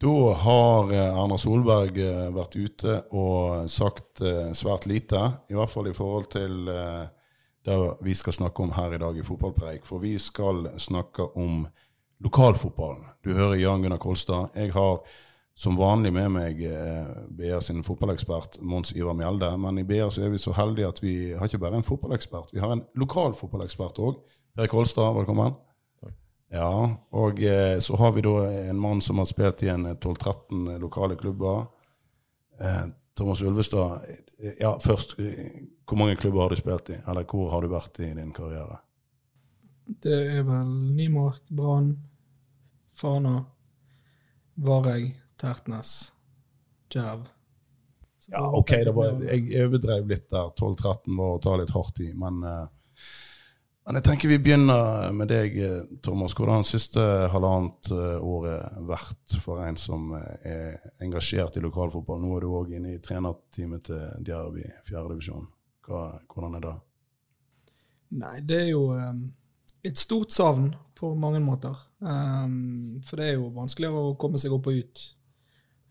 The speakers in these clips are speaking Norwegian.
Da har eh, Erna Solberg eh, vært ute og sagt eh, svært lite, i hvert fall i forhold til det vi skal snakke om her i dag i Fotballpreik. For vi skal snakke om lokalfotballen. Du hører Jan Gunnar Kolstad. Jeg har som vanlig med meg BR sin fotballekspert Mons Ivar Mjelde. Men i BR er vi så heldige at vi har ikke bare en fotballekspert, vi har en lokal fotballekspert òg. Erik Kolstad, velkommen. Ja, og eh, så har vi da en mann som har spilt i en 12-13 lokale klubber. Eh, Thomas Ulvestad, eh, ja, først, eh, hvor mange klubber har du spilt i? Eller hvor har du vært i din karriere? Det er vel Nymark, Brann, Fana, Vareg, Tertnes, Djerv. Ja, ok, det var, jeg overdrev litt der. 12-13 var å ta litt hardt i. Men, eh, men jeg tenker vi begynner med deg, eh, Thomas. Hvordan har siste halvannet eh, året vært for en som eh, er engasjert i lokalfotball? Nå er du òg inne i trenerteamet til Djerv i fjerdedivisjon. Hvordan er det? Nei, det er jo et stort savn på mange måter. For det er jo vanskeligere å komme seg opp og ut.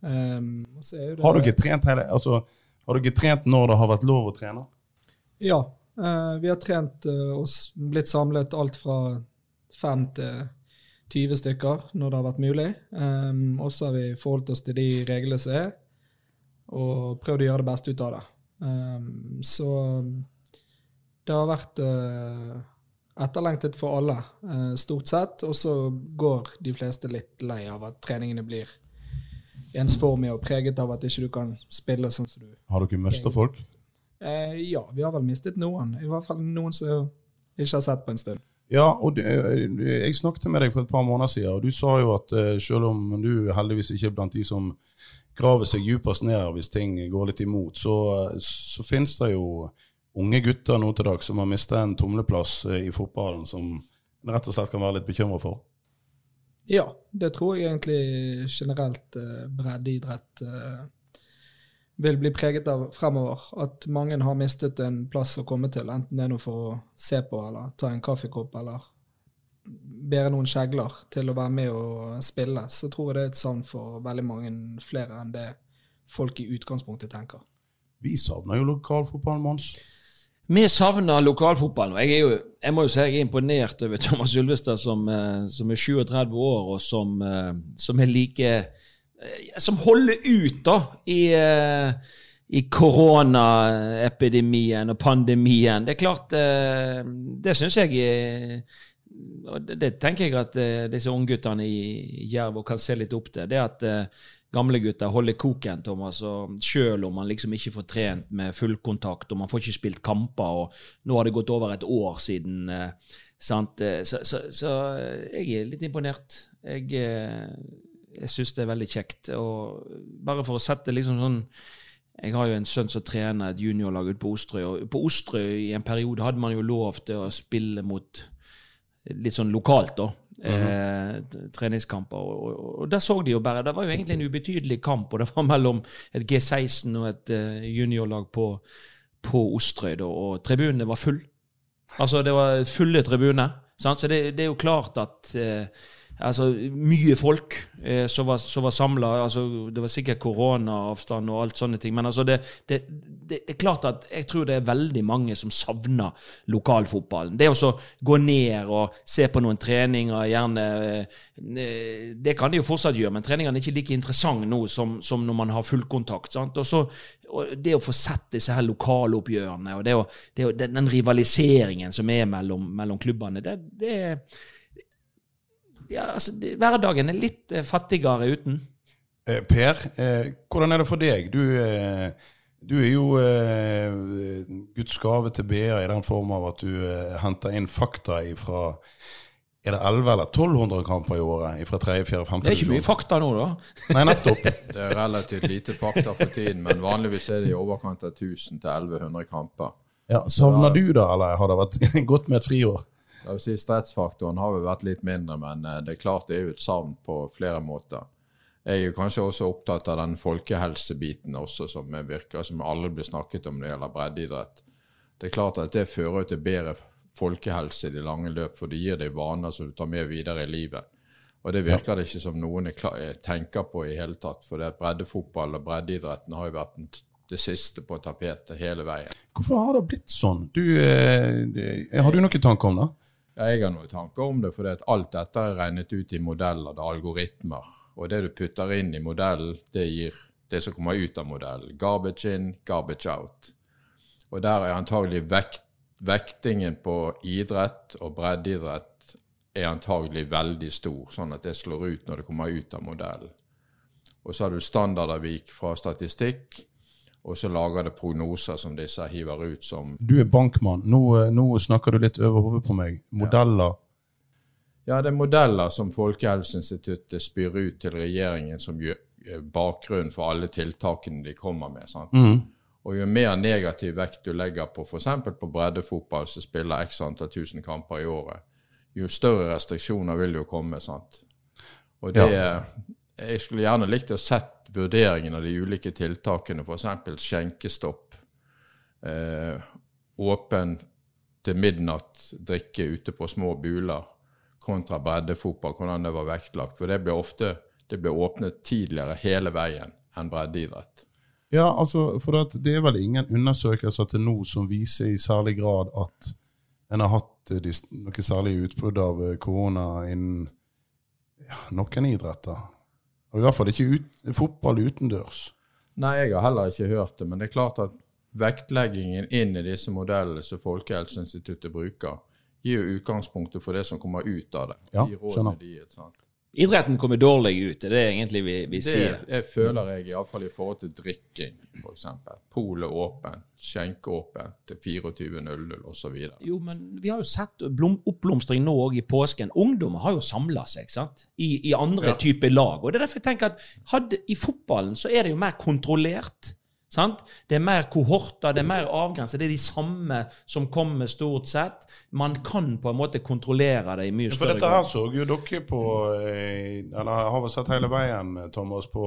Har du ikke trent hele, altså, har du ikke trent når det har vært lov å trene? Ja. Eh, vi har trent eh, og blitt samlet alt fra fem til 20 stykker når det har vært mulig. Um, og så har vi forholdt oss til de reglene som er, og prøvd å gjøre det beste ut av det. Um, så det har vært eh, etterlengtet for alle, stort sett. Og så går de fleste litt lei av at treningene blir ensformige og preget av at ikke du kan spille sånn som du Har dere mista folk? Eh, ja, vi har vel mistet noen. I hvert fall noen som ikke har sett på en stund. Ja, og du, jeg snakket med deg for et par måneder siden, og du sa jo at eh, selv om du heldigvis ikke er blant de som graver seg dypest ned hvis ting går litt imot, så, så finnes det jo unge gutter nå til dags som har mistet en tumleplass eh, i fotballen, som rett og slett kan være litt bekymret for. Ja, det tror jeg egentlig generelt eh, breddeidrett eh, vil bli preget av fremover. At mange har mistet en plass å komme til, enten det er noe for å se på eller ta en kaffekopp eller bære noen kjegler til å være med og spille. Så tror jeg det er et savn for veldig mange flere enn det folk i utgangspunktet tenker. Vi savner jo lokalfotballen, Mons. Vi savner lokalfotballen. og Jeg, er jo, jeg må jo si jeg er imponert over Thomas Ulvestad, som, eh, som er 37 år, og som, eh, som er like Som holder ut, da, i, eh, i koronaepidemien og pandemien. Det er klart eh, Det syns jeg og det, tenker jeg at eh, disse ungguttene i Jerv kan se litt opp til. Det at eh, gamle gutter holder koken, Thomas. og Selv om man liksom ikke får trent med fullkontakt, og man får ikke spilt kamper, og nå har det gått over et år siden eh, sant? Eh, Så, så, så eh, jeg er litt imponert. Jeg, eh, jeg syns det er veldig kjekt. Og bare for å sette liksom sånn jeg har jo en sønn som trener et juniorlag ute på Osterøy. og På Osterøy i en periode hadde man jo lov til å spille mot litt sånn lokalt, da. eh, treningskamper. Og, og, og der så de jo bare Det var jo egentlig en ubetydelig kamp, og det var mellom et G16 og et uh, juniorlag på, på Osterøy, da, og tribunene var full. Altså, det var fulle tribuner. Sant? Så det, det er jo klart at eh, Altså, mye folk eh, som var, som var samla. Altså, det var sikkert koronaavstand og alt sånne ting. Men altså, det, det, det er klart at jeg tror det er veldig mange som savner lokalfotballen. Det å gå ned og se på noen treninger, gjerne eh, Det kan de jo fortsatt gjøre, men treningene er ikke like interessante nå som, som når man har fullkontakt. Og så og det å få sett disse her lokaloppgjørene og det å, det å, den, den rivaliseringen som er mellom, mellom klubbene, det, det er ja, altså, det, Hverdagen er litt eh, fattigere uten. Eh, per, eh, hvordan er det for deg? Du, eh, du er jo eh, Guds gave til BA i den form av at du eh, henter inn fakta fra er det 11 eller 1200 kamper i året fra 3., 4., 5. Det er ikke mye fakta nå, da. Nei, nettopp. Det er relativt lite fakta for tiden, men vanligvis er det i overkant av 1000 til 1100 kamper. Ja, Savner du det, eller har det vært godt med et friår? Si Stressfaktoren har jo vært litt mindre, men eh, det er klart det er jo et savn på flere måter. Jeg er jo kanskje også opptatt av den folkehelsebiten også, som virker som alle blir snakket om når det gjelder breddeidrett. Det er klart at det fører til bedre folkehelse i det lange løp, for det gir deg vaner som du tar med videre i livet. Og det virker det ikke som noen klar, tenker på i hele tatt. For det breddefotball og breddeidretten har jo vært det siste på tapetet hele veien. Hvorfor har det blitt sånn? Du, eh, har du noen tanker om det? Jeg har noen tanker om det, for alt dette er regnet ut i modeller, det er algoritmer. Og det du putter inn i modellen, det gir det som kommer ut av modellen. Garbage in, garbage out. Og der er antagelig vekt, vektingen på idrett og breddeidrett er antagelig veldig stor, sånn at det slår ut når det kommer ut av modellen. Og så har du standardavvik fra statistikk, og så lager det prognoser som disse hiver ut som Du er bankmann. Nå, nå snakker du litt over hodet på meg. Modeller. Ja. ja, det er modeller som Folkehelseinstituttet spyr ut til regjeringen som gjør bakgrunnen for alle tiltakene de kommer med. Mm. Og jo mer negativ vekt du legger på f.eks. på breddefotball, som spiller x antall tusen kamper i året, jo større restriksjoner vil jo komme. sant? Og det, Ja. Jeg skulle gjerne likt å sett vurderingen av de ulike tiltakene, f.eks. skjenkestopp, eh, åpen til midnatt drikke ute på små buler, kontra breddefotball, hvordan det var vektlagt. For det ble ofte det ble åpnet tidligere hele veien enn breddeidrett. Ja, altså, for det, er vel ingen undersøkelser til nå som viser i særlig grad at en har hatt eh, noe særlig utbrudd av eh, korona innen ja, noen idretter. Og i hvert fall ikke ut, fotball utendørs. Nei, jeg har heller ikke hørt det, men det er klart at vektleggingen inn i disse modellene som Folkehelseinstituttet bruker, gir jo utgangspunktet for det som kommer ut av det. Ja, De rådene skjønner. de? Idretten kommer dårlig ut, det er det egentlig vi, vi Det sier. jeg føler jeg, iallfall i forhold til drikking, f.eks. Polet åpent, skjenkeåpent til 24.00 osv. Jo, men vi har jo sett blom, oppblomstring nå òg i påsken. Ungdommer har jo samla seg sant? I, i andre typer lag. Og det er derfor jeg tenker at hadde, I fotballen så er det jo mer kontrollert. Sant? Det er mer kohorter, det er mer avgrenset. Det er de samme som kommer, stort sett. Man kan på en måte kontrollere det i mye større grad. For dette her så jo dere på eh, Eller har vi sett hele veien, Thomas, på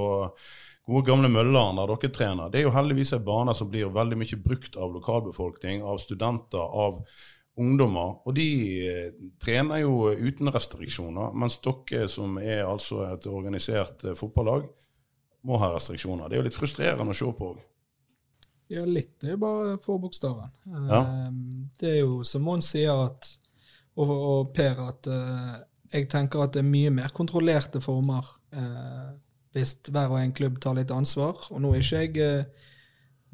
gode gamle Mølleren, der dere trener. Det er jo heldigvis en bane som blir veldig mye brukt av lokalbefolkning, av studenter, av ungdommer. Og de eh, trener jo uten restriksjoner, mens dere som er altså et organisert eh, fotballag, må ha restriksjoner. Det er jo litt frustrerende å se på òg. Ja, litt. Det er bare forbokstaven. Ja. Eh, Det er jo som Mons sier, at, og, og Per, at eh, jeg tenker at det er mye mer kontrollerte former eh, hvis hver og en klubb tar litt ansvar. Og nå er ikke jeg eh,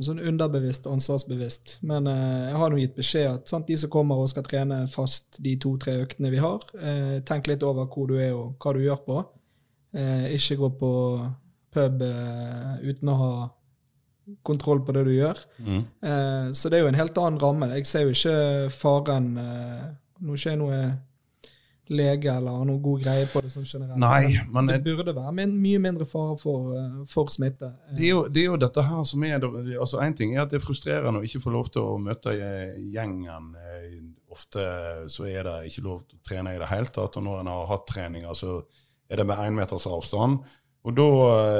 sånn underbevisst ansvarsbevisst, men eh, jeg har nå gitt beskjed at sant, de som kommer og skal trene fast de to-tre øktene vi har, eh, tenk litt over hvor du er og hva du gjør på. Eh, ikke gå på pub uten å ha kontroll på det du gjør. Mm. Eh, så det er jo en helt annen ramme. Jeg ser jo ikke faren eh, Nå er ikke jeg noe lege eller har noe god greie på det sånn generelt. Nei, men det burde være men mye mindre fare for, eh, for smitte. Det er, jo, det er jo dette her som er altså En ting er at det er frustrerende å ikke få lov til å møte eh, gjengen. Eh, Ofte så er det ikke lov til å trene i det hele tatt, og når en har hatt treninger, så er det med én meters avstand. Og da,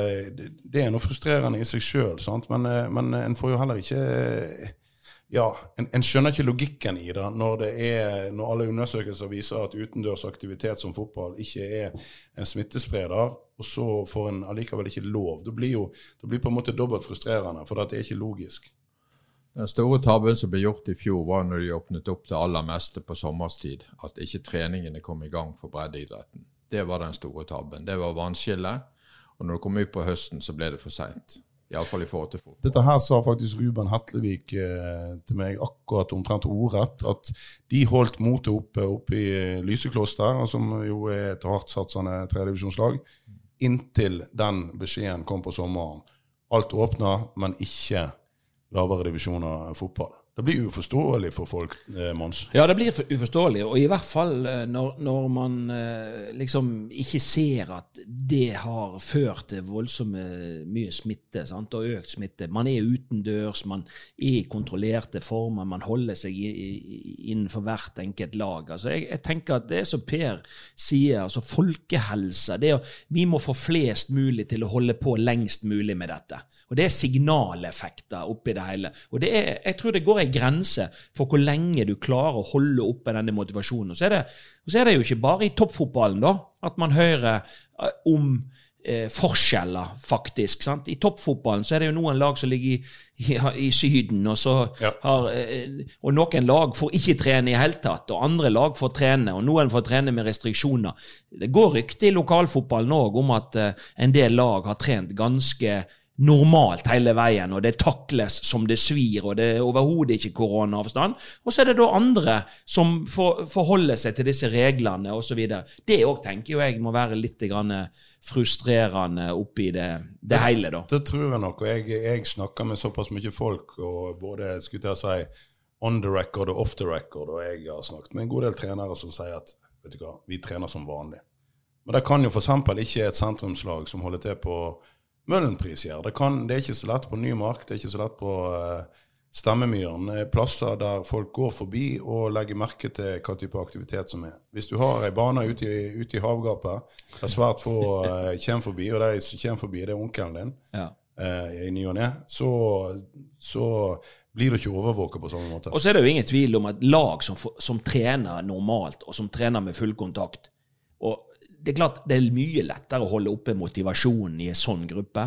eh, det- er noe frustrerende i seg sjøl, men, eh, men en får jo heller ikke eh, ja, en, en skjønner ikke logikken i det når, det er, når alle undersøkelser viser at utendørs aktivitet som fotball ikke er en smittespreder, og så får en allikevel ikke lov. Det blir jo det blir på en måte dobbelt frustrerende, for det er ikke logisk. Den store tabben som ble gjort i fjor, var når de åpnet opp det aller meste på sommerstid. At ikke treningene kom i gang for breddeidretten. Det var den store tabben. Det var vannskillet. Og når det kom ut på høsten, så ble det for seint. Iallfall i forhold til fotball. Dette her sa faktisk Ruben Hetlevik eh, til meg akkurat omtrent ordrett, at de holdt motet oppe oppe i Lysekloster, som jo er et hardtsatsende tredivisjonslag, inntil den beskjeden kom på sommeren. Alt åpna, men ikke lavere divisjoner fotball. Det blir uforståelig for folk, eh, Mons. Ja, det blir uforståelig, og i hvert fall eh, når, når man eh, liksom ikke ser at det har ført til voldsomme mye smitte, sant? og økt smitte. Man er utendørs, man er i kontrollerte former, man holder seg i, i, innenfor hvert enkelt lag. Altså, jeg, jeg tenker at det som Per sier, altså folkehelse. Det er, vi må få flest mulig til å holde på lengst mulig med dette. Og det er signaleffekter oppi det hele. Og det er, jeg tror det går ei grense for hvor lenge du klarer å holde oppe denne motivasjonen. Og så er det, så er det jo ikke bare i toppfotballen da, at man hører eh, om eh, forskjeller, faktisk. sant? I toppfotballen så er det jo noen lag som ligger i, i, i Syden, og, så Ja. har, eh, og noen lag får ikke trene i hele tatt, og andre lag får trene, og noen får trene med restriksjoner. Det går rykte i lokalfotballen òg om at eh, en del lag har trent ganske normalt hele veien, og det takles som det svir, og det er overhodet ikke koronaavstand. Og så er det da andre som for, forholder seg til disse reglene osv. Det òg tenker jo jeg må være litt grann frustrerende oppi det, det hele, da. Det tror jeg nok, og jeg, jeg snakker med såpass mye folk, og både skulle jeg si, on the record og off the record, og jeg har snakket med en god del trenere som sier at vet du hva, vi trener som vanlig. Men det kan jo f.eks. ikke et sentrumslag som holder til på Møhlenpris gjør. Det, kan, det er ikke så lett på Nymark, det er ikke så lett på uh, Stemmemyren. eh, Plasser der folk går forbi og legger merke til hva type aktivitet som er. Hvis du har ei bane ute i, ute i havgapet der svært få uh, kommer forbi, og de som kommer forbi, det er onkelen din, Ja. uh, i ny og ne, så, så blir du ikke overvåket på samme måte. Og så er det jo ingen tvil om at lag som, som trener normalt, og som trener med full kontakt Det er klart det er mye lettere å holde oppe motivasjonen i en sånn gruppe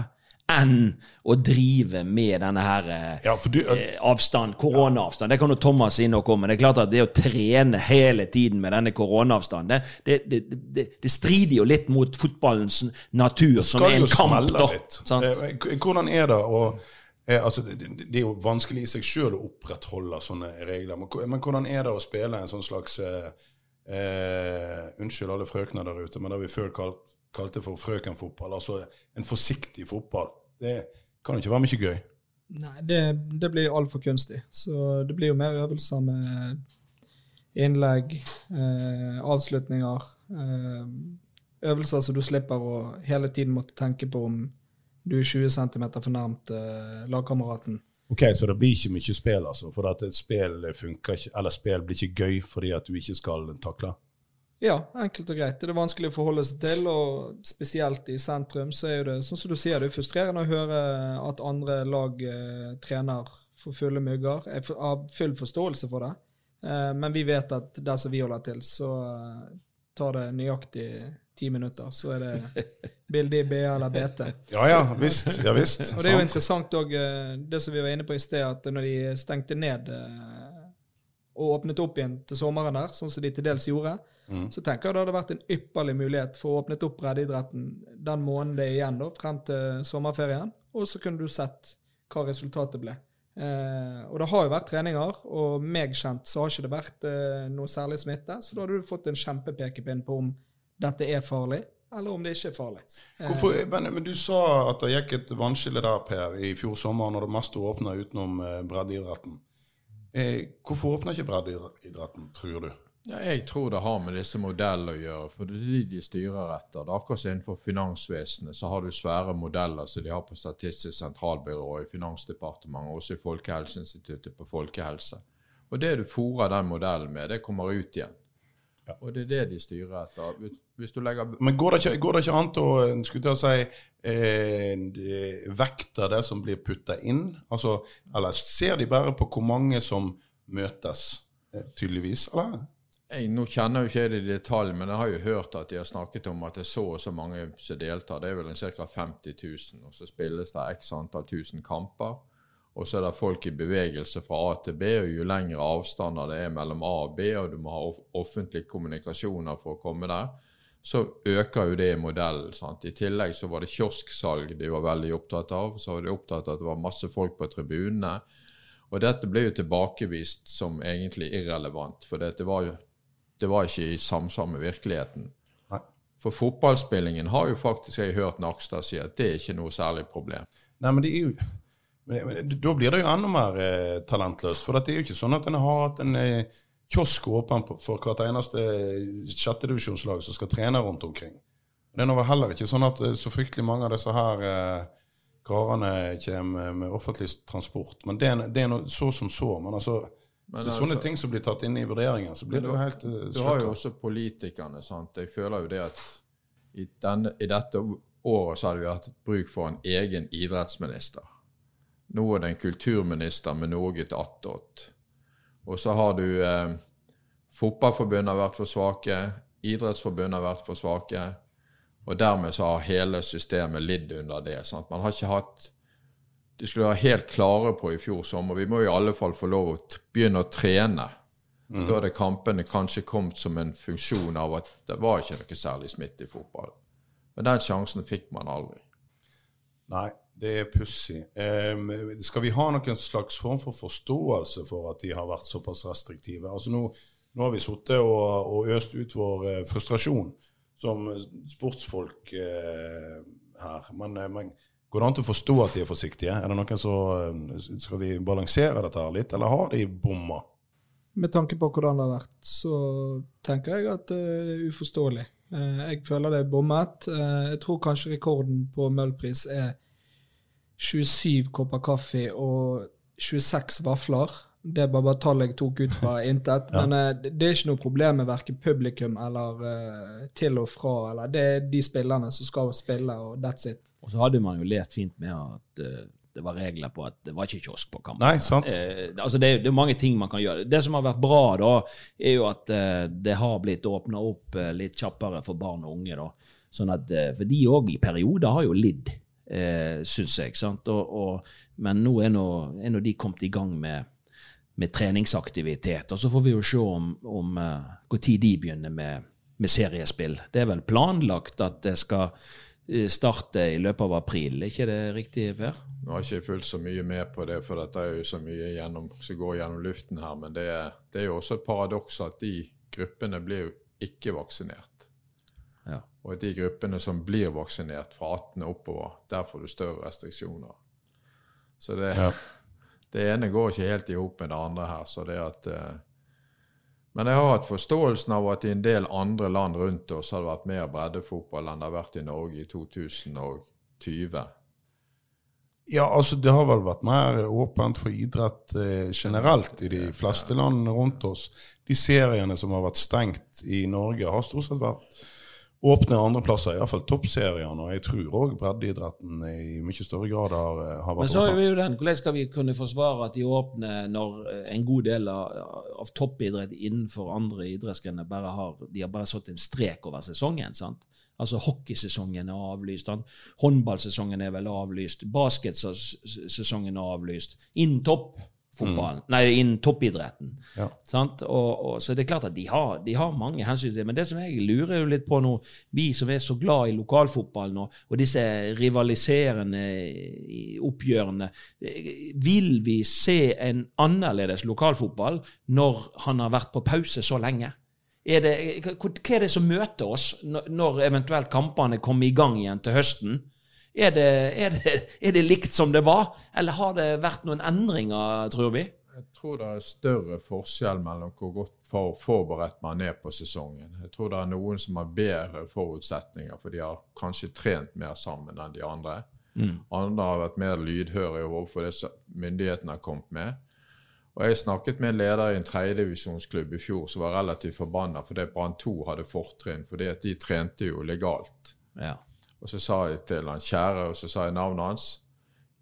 enn å drive med denne her eh, Ja, du, eh, avstand, koronaavstand. Det kan jo Thomas si noe om, men det er klart at det å trene hele tiden med denne koronaavstanden, det, det, det, det, strider jo litt mot fotballens natur, som er en kamp. da. litt. Eh, Hvordan er det å eh, altså, det, er jo vanskelig i seg sjøl å opprettholde sånne regler, men, men hvordan er det å spille en sånn slags eh, Unnskyld alle frøkner der ute, men det vi før kal kalte for frøkenfotball, altså en forsiktig fotball. Det kan jo ikke være mye gøy. Nei, det, det blir altfor kunstig. Så det blir jo mer øvelser med innlegg, eh, avslutninger. Eh, øvelser som du slipper å hele tiden måtte tenke på om du er 20 cm for nærmt eh, lagkameraten. Ok, Så det blir ikke mye spill, altså? For at spill ikke, spill blir ikke gøy fordi at du ikke skal takle? Ja, enkelt og greit. Det er vanskelig å forholde seg til, og spesielt i sentrum så er det sånn som du sier, det er frustrerende å høre at andre lag eh, trener for fulle mugger. Jeg har full forståelse for det, eh, men vi vet at der som vi holder til, så eh, tar det nøyaktig ti minutter, så er det bilde i BA eller BT. Ja ja, visst. Ja visst. Og det er jo interessant òg, det som vi var inne på i sted, at når de stengte ned eh, og åpnet opp igjen til sommeren der, sånn som de til dels gjorde, Mm. så tenker jeg det hadde vært en ypperlig mulighet for å åpne opp breddeidretten den måneden det er igjen, da, frem til sommerferien. Og så kunne du sett hva resultatet ble. Eh, og det har jo vært treninger, og meg kjent så har ikke det vært eh, noe særlig smitte. Så da hadde du fått en kjempepekepinn på om dette er farlig, eller om det ikke er farlig. Eh, Hvorfor, men, men du sa at det gikk et vannskille der, Per, i fjor sommer når det meste åpna utenom eh, breddeidretten. Eh, hvorfor åpner ikke breddeidretten, tror du? Ja, jeg tror det har med disse modellene å gjøre, for det er de de styrer etter. Det er akkurat som innenfor finansvesenet så har du svære modeller som de har på Statistisk sentralbyrå, i Finansdepartementet, også i Folkehelseinstituttet på folkehelse. Og det du fòrer den modellen med, det kommer ut igjen. Og det er det de styrer etter. Legger Men går det ikke, går det ikke an å eh, skulle til å si, eh, vekte det som blir putta inn? Altså, eller ser de bare på hvor mange som møtes, eh, tydeligvis? Eller? Jeg, nå kjenner jo ikke det i detalj, men jeg har jo hørt at de har snakket om at det er så og så mange som deltar. Det er vel ca. 50 000. Og så spilles det x antall tusen kamper. Og så er det folk i bevegelse fra A til B, og jo lengre avstander det er mellom A og B, og du må ha off offentlige kommunikasjoner for å komme der, så øker jo det i modellen. sant? I tillegg så var det kiosksalg de var veldig opptatt av. Så var de opptatt av at det var masse folk på tribunene. Og dette ble jo tilbakevist som egentlig irrelevant, for det var jo det var ikke i samsvar med virkeligheten. For fotballspillingen har jo faktisk jeg hørt Nakstad si at det er ikke noe særlig problem. Nei, men det er jo Men, men Da blir det jo enda mer eh, talentløst. For det er jo ikke sånn at en har hatt en eh, kiosk åpen for hvert eneste sjettedivisjonslag som skal trene rundt omkring. Det er nå heller ikke sånn at eh, så fryktelig mange av disse her eh, karene kommer med offentlig transport. Men det er, det er noe så som så. Men altså, Men så sånne altså- ting som blir tatt inn i vurderingen, så blir det jo helt eh, Du har jo også politikerne. sant? Jeg føler jo det at i, denne, i dette året så hadde vi hatt bruk for en egen idrettsminister. Nå er det en kulturminister med noe attåt. Og så har du eh, Fotballforbundet har vært for svake, Idrettsforbundet har vært for svake. Og dermed så har hele systemet lidd under det. sant? Man har ikke hatt De skulle være helt klare på i fjor sommer. Vi må i alle fall få lov å begynne å trene. Da hadde kampene kanskje kommet som en funksjon av at det var ikke noe særlig smitte i fotball. Men den sjansen fikk man aldri. Nei, det er pussig. Eh, skal vi ha noen slags form for forståelse for at de har vært såpass restriktive? Altså Nå, nå har vi sittet og, og øst ut vår eh, frustrasjon som sportsfolk eh, her. Men, eh, men går det an til å forstå at de er forsiktige? Er det noen som, eh, Skal vi balansere dette her litt, eller har de bomma? Med tanke på hvordan det har vært, så tenker jeg at det er uforståelig. Eh, Jeg føler det er bommet. Jeg tror kanskje rekorden på møllpris er 27 kopper kaffe og 26 vafler. Det er bare tallet tall jeg tok ut fra intet. Men uh, det er ikke noe problem med verken publikum eller uh, til og fra. eller Det er de spillerne som skal spille, og that's it. Og så hadde man jo lest fint med at uh, det var regler på at det var ikke kiosk på kampen. Nei, sant. Altså det, er- det er mange ting man kan gjøre. Det som har vært bra, da, er jo at det har blitt åpna opp litt kjappere for barn og unge. da. Sånn at, For de òg i perioder har jo lidd, eh, syns jeg. Og, og, men nå er nå, er nå de kommet i gang med, med treningsaktivitet. Og så får vi jo se om, om uh, hvor tid de begynner med, med seriespill. Det er vel planlagt at det skal eh, starte i løpet av april, er ikke det riktig, Per? Nå har ikke fulgt så mye med på det, for dette er jo så mye gjennom, som går gjennom luften her. Men det er, det er jo også et paradoks at de gruppene blir jo ikke vaksinert. Og at de gruppene som blir vaksinert fra 18 og oppover, der får du større restriksjoner. Så det, Ja. det ene går ikke helt i hop med det andre her. så det at... eh, men jeg har hatt forståelsen av at i en del andre land rundt oss har det vært mer breddefotball enn det har vært i Norge i 2020. Ja, altså det har vel vært mer åpent for idrett eh, generelt i de fleste land rundt oss. De seriene som har vært stengt i Norge, har stort sett vært åpne andre plasser, iallfall toppseriene. Og jeg tror òg breddeidretten i mye større grad har, har vært Men så er vi jo den, hvordan skal vi kunne forsvare at de åpner når eh, en god del av, av toppidrett innenfor andre idrettsgrener bare har de har bare satt en strek over sesongen? sant? Altså Hockeysesongen er avlyst, håndballsesongen er vel avlyst, basketsesongen er avlyst. Innen toppfotballen, nei, innen toppidretten. Ja. Sant? Og, og, så det er klart at de har, de har mange hensyn til det. Men det som jeg lurer jo litt på nå, vi som er så glad i lokalfotballen og, og disse rivaliserende oppgjørene, vil vi se en annerledes lokalfotball når han har vært på pause så lenge? Er det, hva er det som møter oss når- når eventuelt kampene kommer i gang igjen til høsten? Er det, er, det, er det likt som det var, eller har det vært noen endringer, tror vi? Jeg tror det er større forskjell mellom hvor godt for forberedt man er på sesongen. Jeg tror det er noen som har bedre forutsetninger, for de har kanskje trent mer sammen enn de andre. Andre har vært mer lydhøre overfor det myndighetene har kommet med. Og Jeg snakket med en leder i en tredjedivisjonsklubb i fjor som var relativt forbanna fordi Brann 2 hadde fortrinn, fordi at de trente jo legalt. Ja. Og så sa jeg til han kjære, og så sa jeg navnet hans.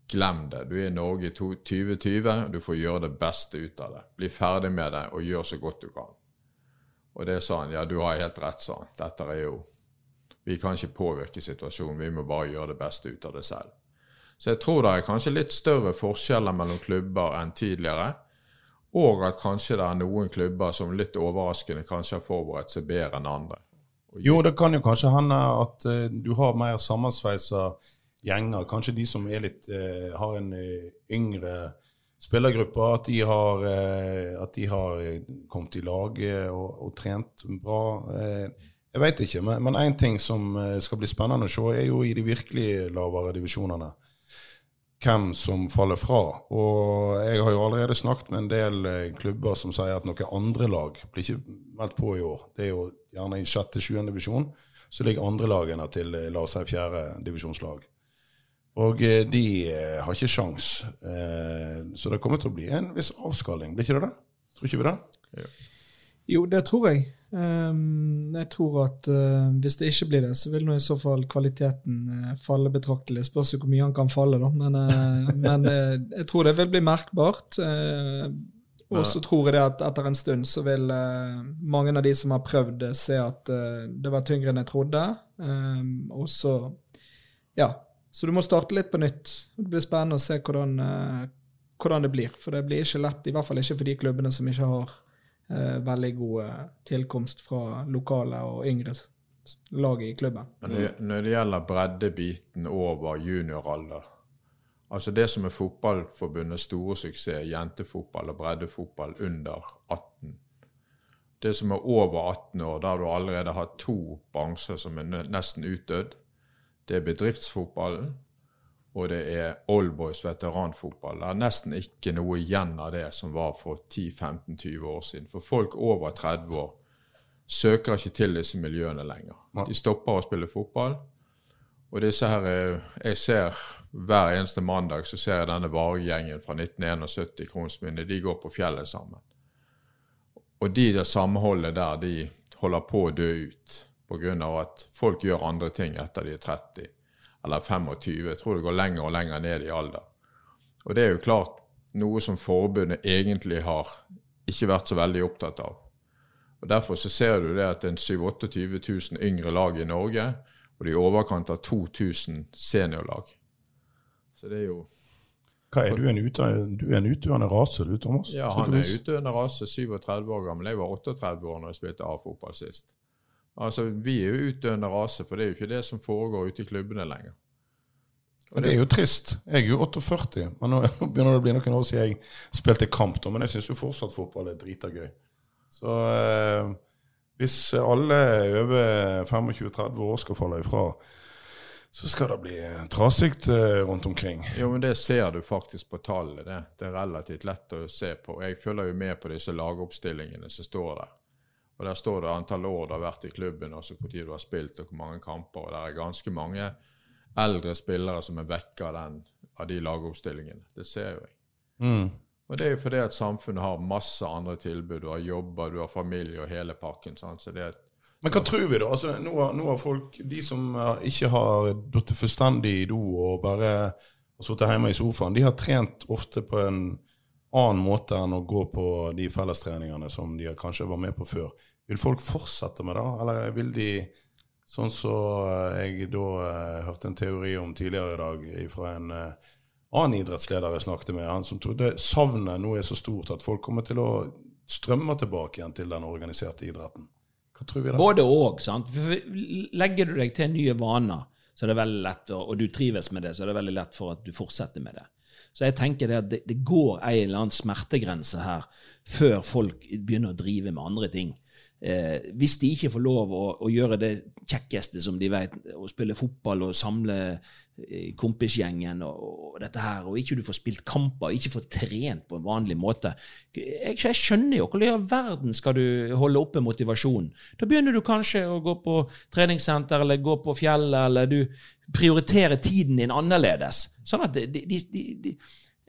Glem det. Du er i Norge i 2020, og du får gjøre det beste ut av det. Bli ferdig med det, og gjør så godt du kan. Og det sa han. Ja, du har helt rett, sa han. Dette er jo Vi kan ikke påvirke situasjonen, vi må bare gjøre det beste ut av det selv. Så jeg tror det er kanskje litt større forskjeller mellom klubber enn tidligere. Og at kanskje det er noen klubber som litt overraskende kanskje har forberedt seg bedre enn andre. Jo, det kan jo kanskje hende at uh, du har mer sammensveisa gjenger. Kanskje de som litt, uh, har en uh, yngre spillergruppe, at de har, at de har kommet i lag og, og trent bra. Jeg veit ikke, men én ting som skal bli spennende å se, er jo i de virkelig lavere divisjonene. Hvem som faller fra. Og jeg har jo allerede snakket med en del eh, klubber som sier at noen andre lag blir ikke meldt på i år. Det er jo gjerne i sjette-sjuende divisjon. Så ligger andre lagene til eh, la oss si fjerde divisjonslag. Og eh, de har ikke sjans. Så det kommer til å bli en viss avskalling, blir ikke det det? Tror ikke vi det? Jo, det tror jeg. Um, jeg tror at uh, hvis det ikke blir det, så vil nå i så fall kvaliteten uh, falle betraktelig. Spørs jo hvor mye han kan falle, da. Men, uh, men jeg tror det vil bli merkbart. og så tror jeg det at etter en stund så vil mange av de som har prøvd se at det var tyngre enn jeg trodde. Um, og så Ja. Så du må starte litt på nytt. Det blir spennende å se hvordan, hvordan det blir. For det blir ikke lett, i hvert fall ikke for de klubbene som ikke har eh, veldig god eh, tilkomst fra lokale og yngre lag i klubben. Men når det gjelder breddebiten over junioralder Altså det som er Fotballforbundets store suksess, jentefotball og breddefotball under 18. Det som er over 18 år, der du allerede har to bransjer som er nesten utdødd, det er bedriftsfotballen og det er Oldboys veteranfotball. Det er nesten ikke noe igjen av det som var for 10-15-20 år siden. For folk over 30 år søker ikke til disse miljøene lenger. De stopper å spille fotball. Og disse her, jeg ser Hver eneste mandag så ser jeg denne varegjengen fra 1971 i Kronsmyndet. De går på fjellet sammen. Og de der samholdet der, de holder på å dø ut pga. at folk gjør andre ting etter de er 30 eller 25. Jeg tror det går lenger og lenger ned i alder. Og det er jo klart noe som forbundet egentlig har ikke vært så veldig opptatt av. Og Derfor så ser du det at det er 27 000 yngre lag i Norge, og det er i overkant av 2000 seniorlag. Så det er jo hva er du en, du er en utøvende rase, du, Thomas? Ja, han er utøvende rase, 37 år gammel. Jeg var 38 år når jeg spilte A-fotball sist. Altså, Vi er jo utdøende rase, for det er jo ikke det som foregår ute i klubbene lenger. Og det er jo trist. Jeg er jo 48, men nå begynner det å bli noen år siden jeg spilte kamp. Men jeg syns jo fortsatt fotball er drita gøy. Så eh, hvis alle over 25-30 år skal falle ifra, så skal det bli trasig eh, rundt omkring. Jo, men det ser du faktisk på tallet. Det. det er relativt lett å se på. Jeg følger jo med på disse lagoppstillingene som står der. Og Der står det antall år du har vært i klubben, og hvor tid du har spilt, og hvor mange kamper. og Det er ganske mange eldre spillere som er vekke av, den, av de lagoppstillingene. Det ser jo jeg. Mm. Og det er jo fordi at samfunnet har masse andre tilbud. Du har jobber, du har familie og hele pakken. Sant? Så det er men hva tror vi, da? Altså, nå, har, nå har folk, de som ikke har falt fullstendig i do og bare har sittet hjemme i sofaen, de har trent ofte på en annen måte enn å gå på de fellestreningene som de kanskje var med på før. Vil folk fortsette med det, eller vil de, sånn som så jeg da eh, hørte en teori om tidligere i dag fra en eh, annen idrettsleder jeg snakket med, han som trodde savnet nå er så stort at folk kommer til å strømme tilbake igjen til den organiserte idretten. Hva tror vi da? Både og. sant? Legger du deg til nye vaner, så er det veldig lett, og du trives med det, så er det veldig lett for at du fortsetter med det. Så jeg tenker det at det, det går en eller annen smertegrense her før folk begynner å drive med andre ting. Eh, hvis de ikke får lov å, å, gjøre det kjekkeste som de vet, å spille fotball og samle eh, kompisgjengen og, og, dette her, og ikke du får spilt kamper, ikke får trent på en vanlig måte Jeg, jeg skjønner jo hvordan i all verden skal du holde oppe motivasjonen? Da begynner du kanskje å gå på treningssenter eller gå på fjellet, eller du prioriterer tiden din annerledes. Sånn at de, de, de, de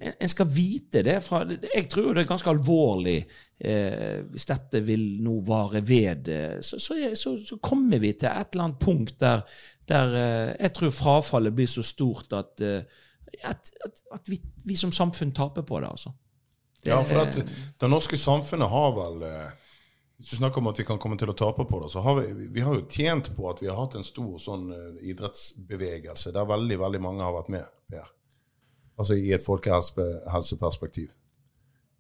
en skal vite det. Fra, jeg tror det er ganske alvorlig eh, hvis dette vil nå vare ved. Eh, så, så, så, så, kommer vi til et eller annet punkt der, der eh, jeg tror frafallet blir så stort at, eh, at, at, at vi, vi, som samfunn taper på det. altså. Det, ja, for at det norske samfunnet har vel eh, Hvis du snakker om at vi kan komme til å tape på det, så har vi, vi har jo tjent på at vi har hatt en stor sånn idrettsbevegelse der veldig, veldig mange har vært med. Per. Altså i et folkehelseperspektiv?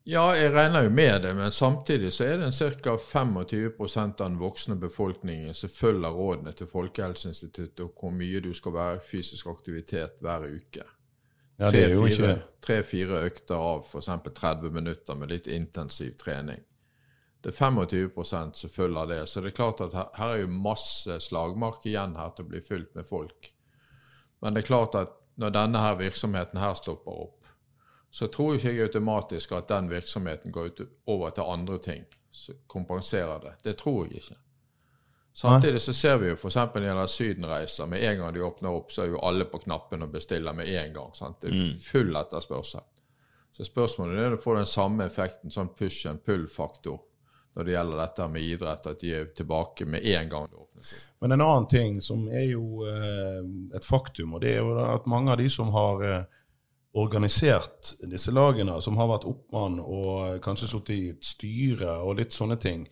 Ja, jeg regner jo med det, men samtidig så er det ca. 25% av den voksne befolkningen som følger rådene til Folkehelseinstituttet om hvor mye du skal være i fysisk aktivitet hver uke. Ja, det jo ikke... Tre-fire økter av f.eks. 30 minutter med litt intensiv trening. Det er 25% som følger det. Så det er klart at her, her er jo masse slagmark igjen her til å bli fylt med folk. Men det er klart at når denne her virksomheten her stopper opp, så tror ikke jeg automatisk at den virksomheten går ut over til andre ting som kompenserer det. Det tror jeg ikke. Samtidig så ser vi jo f.eks. når det gjelder sydenreiser. Med en gang de åpner opp, så er jo alle på knappen og bestiller med en gang. sant? Det er full etterspørsel. Så spørsmålet er om du får den samme effekten, sånn push and pull-faktor, når det gjelder dette med idrett, at de er tilbake med en gang det åpnes opp. Men en annen ting som er jo eh, et faktum, og det er jo at mange av de som har eh, organisert disse lagene, som har vært oppmann og kanskje sittet i et styre og litt sånne ting,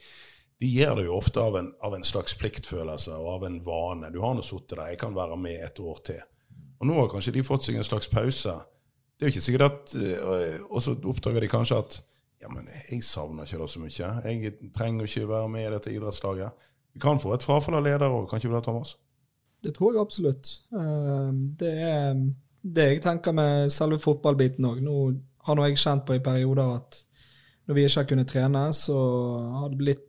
de gjør det jo ofte av en, av en slags pliktfølelse og av en vane. Du har nå sittet der, jeg kan være med et år til. Og nå har kanskje de fått seg en slags pause. Det er jo ikke sikkert at Og så oppdager de kanskje at ja, men jeg savner ikke det så mye. Jeg trenger ikke være med i dette idrettslaget. Vi kan få et frafall av ledere òg, kan ikke vi det, Thomas? Det tror jeg absolutt. Eh, Det er det jeg tenker med selve fotballbiten òg. Nå har nå jeg kjent på i perioder at når vi ikke har kunnet trene, så har det blitt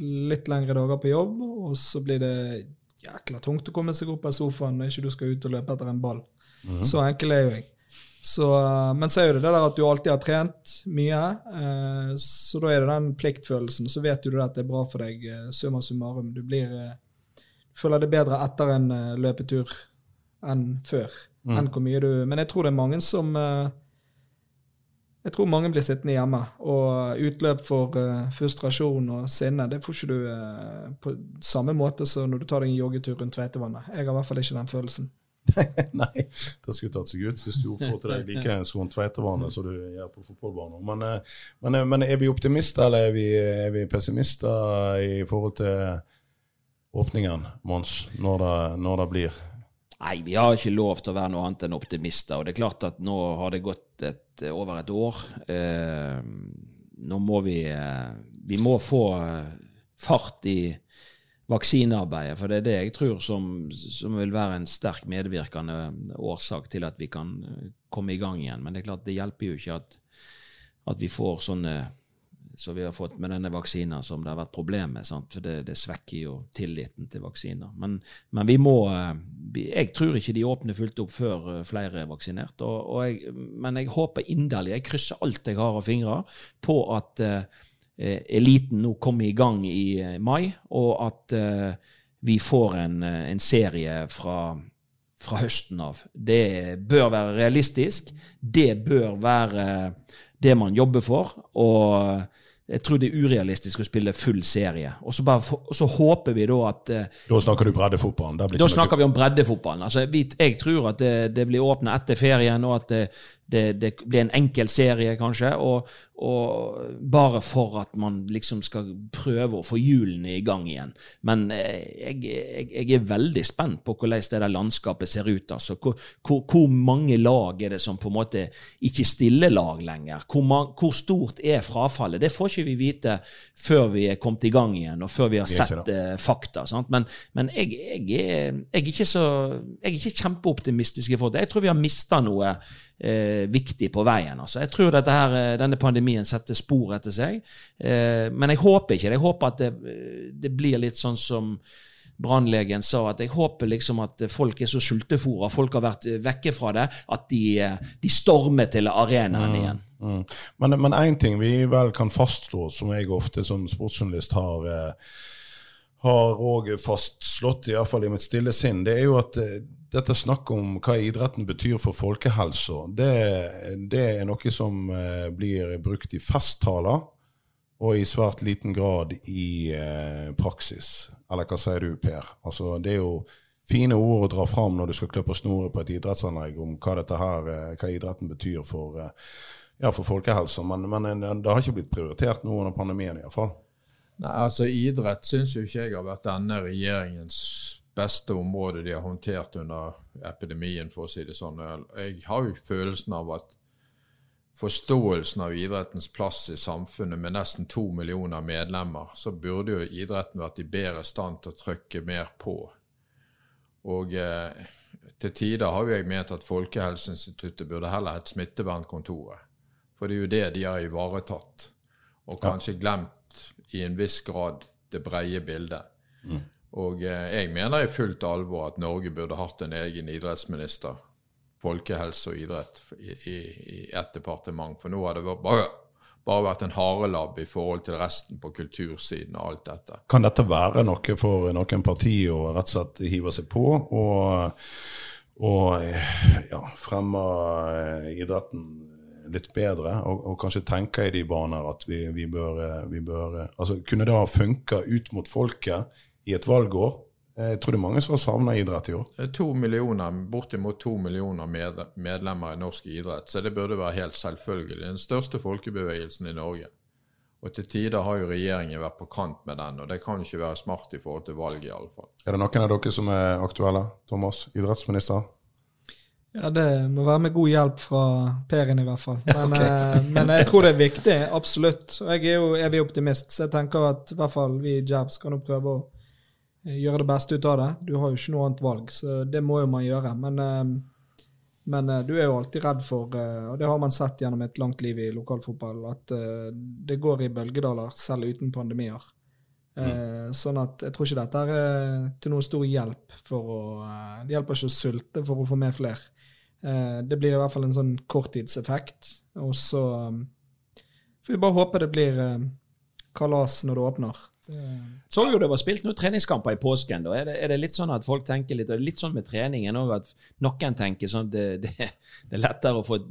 litt lengre dager på jobb, og så blir det jækla tungt å komme seg opp av sofaen når ikke du skal ut og løpe etter en ball. Så enkel er jo jeg. Så, eh, men så er jo det det der at du alltid har trent mye, eh, så da er det den pliktfølelsen. Så vet du at det er bra for deg, eh, summa summarum. Du blir, eh, føler det bedre etter en eh, løpetur enn før. Enn hvor mye du Men jeg tror det er mange som eh, Jeg tror mange blir sittende hjemme. Og utløp for frustrasjon og sinne, det får ikke du på samme måte som når du tar deg en joggetur rundt Tveitevannet. Jeg har i hvert fall ikke den følelsen. Nei, det skulle tatt seg ut hvis du får til deg like sånn tveitevane som du gjør på fotballbanen. Men, eh, men, eh, men er vi optimister, eller er vi, er vi pessimister i forhold til åpningen, Mons, når det, når det blir? Nei, vi har ikke lov til å være noe annet enn optimister. Og det er klart at nå har det gått et, over et år. Eh, nå må vi eh, Vi må få fart i vaksinearbeidet, for det er det jeg tror som, som vil være en sterk medvirkende årsak til at vi kan eh, komme i gang igjen. Men det er klart, det hjelper jo ikke at, at vi får sånne som vi har fått med denne vaksinen, som det har vært problem med. Sant? For det, det svekker jo tilliten til vaksiner. Men, men vi må eh, Jeg tror ikke de åpner fullt opp før eh, flere er vaksinert. Og, og jeg, men jeg håper inderlig, jeg krysser alt jeg har av fingre, på at eliten nå kommer i gang i eh, mai, og at eh, vi får en, eh, en serie fra fra høsten av. Det bør være realistisk. Det bør være det man jobber for. Og jeg tror det er urealistisk å spille full serie. Og så, bare, og så håper vi da at eh, Da snakker du breddefotballen. Da snakker vi om breddefotballen. Altså, jeg tror at det, det blir åpna etter ferien, og at det, det, blir en enkel serie, kanskje. Og, og bare for at man liksom skal prøve å få hjulene i gang igjen. Men eh, jeg, jeg, jeg er veldig spent på hvordan det der landskapet ser ut. altså. Hvor, hvor, hvor mange lag er det som på en måte ikke stiller lag lenger? Hvor, hvor stort er frafallet? Det får ikke vi vite før vi er kommet i gang igjen, og før vi har sett eh, fakta. Sant? Men, men jeg, jeg, er, jeg, er ikke så, jeg er ikke kjempeoptimistisk i forhold til det. Jeg tror vi har mista noe eh, viktig på veien. Altså. Jeg tror her, eh, denne pandemien setter spor etter seg. Eh, men jeg håper ikke det. Jeg håper at det, eh, det blir litt sånn som brannlegen sa, at jeg håper liksom at folk er så sultefòra, folk har vært eh, vekke fra det, at de, eh, de stormer til arenaen igjen. Mm. Men, men en ting vi vel kan fastslå, som jeg ofte som sportsjournalist har eh, har òg fastslått, iallfall i mitt stille sinn, det er jo at eh, dette snakket om hva idretten betyr for folkehelsa, det, det er noe som eh, blir brukt i festtaler, og i svært liten grad i eh, praksis. Eller hva sier du, Per? Altså, det er jo fine ord å dra fram når du skal klø på snoret på et idrettsanlegg om hva, dette her, eh, hva idretten betyr for, ja, for folkehelsa, men, men det har ikke blitt prioritert nå under pandemien iallfall. Nei, altså Idrett syns jo ikke jeg har vært denne regjeringens beste område de har håndtert under epidemien, for å si det sånn. Jeg har jo følelsen av at forståelsen av idrettens plass i samfunnet med nesten to millioner medlemmer, så burde jo idretten vært i bedre stand til å trykke mer på. Og eh, til tider har jo jeg ment at Folkehelseinstituttet burde heller hett Smittevernkontoret. For det er jo det de har ivaretatt, og kanskje glemt i en viss grad det breie bildet. Og eh, jeg mener i fullt alvor at Norge burde hatt en egen idrettsminister. folkehelse og idrett i, i, i ett departement. For nå har det bare, bare vært en harelabb i forhold til resten på kultursiden og alt dette. Kan dette være noe for noen partier å rett og slett hive seg på og, og ja, fremme eh, idretten litt bedre, og, og, kanskje tenke i de baner at vi, vi, bør, vi bør altså Kunne det ha funka ut mot folket i et valgår? Jeg tror det er mange som har savna idrett i år. Det er to millioner, Bortimot to millioner medlemmer i norsk idrett, så det burde være helt selvfølgelig. Den største folkebevegelsen i Norge. Og til tider har jo regjeringen vært på kant med den, og det kan ikke være smart i forhold til valget, iallfall. Er det noen av dere som er aktuelle? Thomas, idrettsminister? Ja, det må være med god hjelp fra Per-en, i hvert fall. Men, okay. eh, men, jeg tror det er viktig, absolutt. Og jeg er jo evig optimist, så jeg tenker at i hvert fall vi i Jabs kan jo prøve å eh, gjøre det beste ut av det. Du har jo ikke noe annet valg, så det må jo man gjøre. Men, eh, men eh, du er jo alltid redd for, eh, og det har man sett gjennom et langt liv i lokalfotball, at eh, det går i bølgedaler selv uten pandemier. Mm. Sånn at jeg tror ikke dette er til noen stor hjelp for å Det hjelper ikke å sulte for å få med flere. Eh, det blir i hvert fall en sånn korttidseffekt. Og så får vi bare håpe det blir eh, kalas når det åpner. Så jo det var spilt noen treningskamper i påsken. da. Er det, er det, litt sånn at folk tenker litt, og litt sånn med treningen òg, at noen tenker sånn det, det, det er lettere å få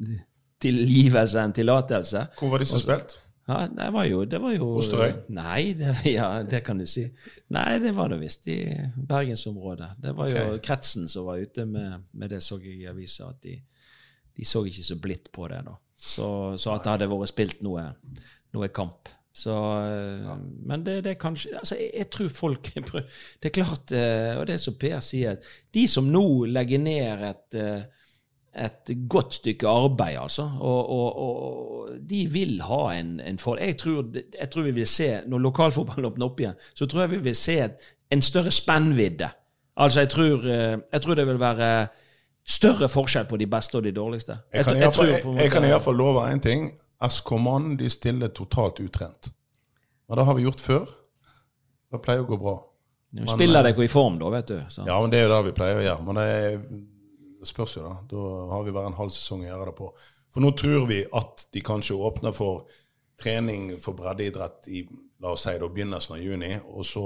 tilgivelse enn tillatelse. Hvor var de som spilte? Ja, det var jo, det var jo Osterøy? Nei, det, ja, det kan du si. Nei, det var det visst i bergensområdet. Det var jo okay. kretsen som var ute med, med det, så jeg i avisa. At de, de, så ikke så blidt på det, da. Så, så at det hadde vært spilt noe, noe kamp. Så, ja. Men det, det er kanskje altså jeg, jeg, tror folk Det er klart, eh, og det er som Per sier, de som nå legger ned et eh, et godt stykke arbeid, altså. Og, og, og de vil ha en, en for... Jeg tror, jeg tror, vi vil se, når lokalfotballen åpner opp igjen, så tror jeg vi vil se en større spennvidde. Altså, jeg tror, eh, jeg tror, det vil være større forskjell på de beste og de dårligste. Jeg, kan iallfall love én ting. SK Mann de stiller totalt utrent. Men det har vi gjort før. Det pleier å gå bra. Nå spiller deg i form, da, vet du. Så. Ja, men det er jo det vi pleier å gjøre. Men det det spørs jo, da. Da har vi bare en halv sesong å gjøre det på. For nå tror vi at de kanskje åpner for trening for breddeidrett i la oss si da begynnelsen av juni, og så,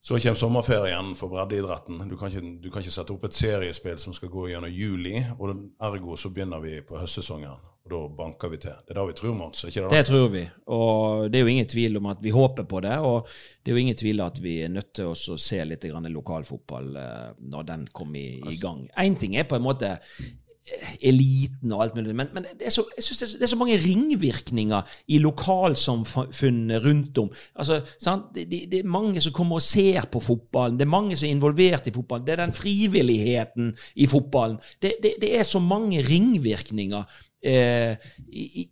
så kommer sommerferien for breddeidretten. Du kan, ikke, du kan ikke sette opp et seriespill som skal gå gjennom juli, og ergo så begynner vi på høstsesongen. Og da banker vi til. Det er det vi tror, Mons? Ikke det, det tror vi. Og det er jo ingen tvil om at vi håper på det. Og det er jo ingen tvil om at vi er nødt til å se litt lokalfotball eh, når den kommer i, i gang. Én ting er på en måte eh, eliten og alt mulig. Men, men det, er så, jeg synes det, er så, det er så mange ringvirkninger i lokalsamfunnet rundt om. Altså, det, det, er mange som kommer og ser på fotballen. Det er mange som er involvert i fotballen. Det er den frivilligheten i fotballen. Det, er så mange ringvirkninger eh, i,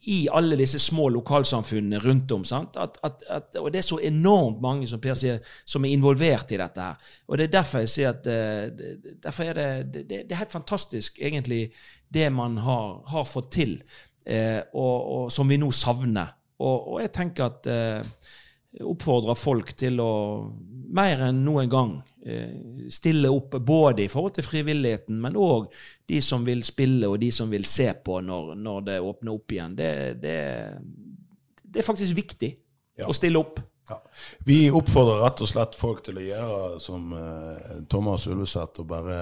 i, alle disse små lokalsamfunnene rundt om. At, at, at, og det er så enormt mange som Per sier, som er involvert i dette. her. Og det er derfor jeg sier at eh, derfor er det, det, det, er helt fantastisk, egentlig, det man har, har fått til, eh, og, og, som vi nå savner. Og, og jeg tenker at eh, oppfordrer folk til å mer enn noen gang eh, stille opp, både i forhold til frivilligheten, men òg de som vil spille, og de som vil se på når, når det åpner opp igjen. Det, det, det er faktisk viktig ja. å stille opp. Ja. Vi oppfordrer rett og slett folk til å gjøre som uh, Thomas Ulleseth, og bare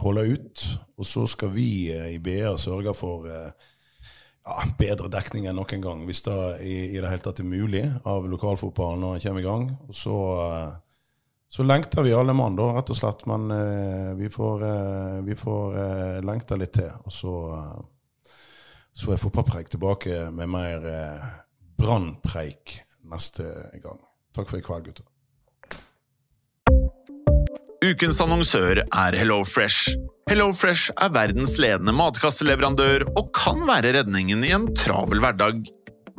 holde ut. Og så skal vi uh, i BA sørge for uh, ja, bedre dekning enn noen gang, hvis det i, i, det hele tatt er mulig av lokalfotballen når den kommer i gang. Og så, eh, så lengter vi alle mann, da, rett og slett. Men eh, vi får, eh, vi får eh, lengta litt til. Og så, eh, så er Fotballpreik tilbake med mer eh, brannpreik neste gang. Takk for i kveld, gutter. Ukens annonsør er HelloFresh. HelloFresh er verdens ledende matkasseleverandør og kan være redningen i en travel hverdag.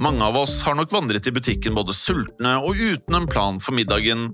Mange av oss har nok vandret i butikken både sultne og uten en plan for middagen,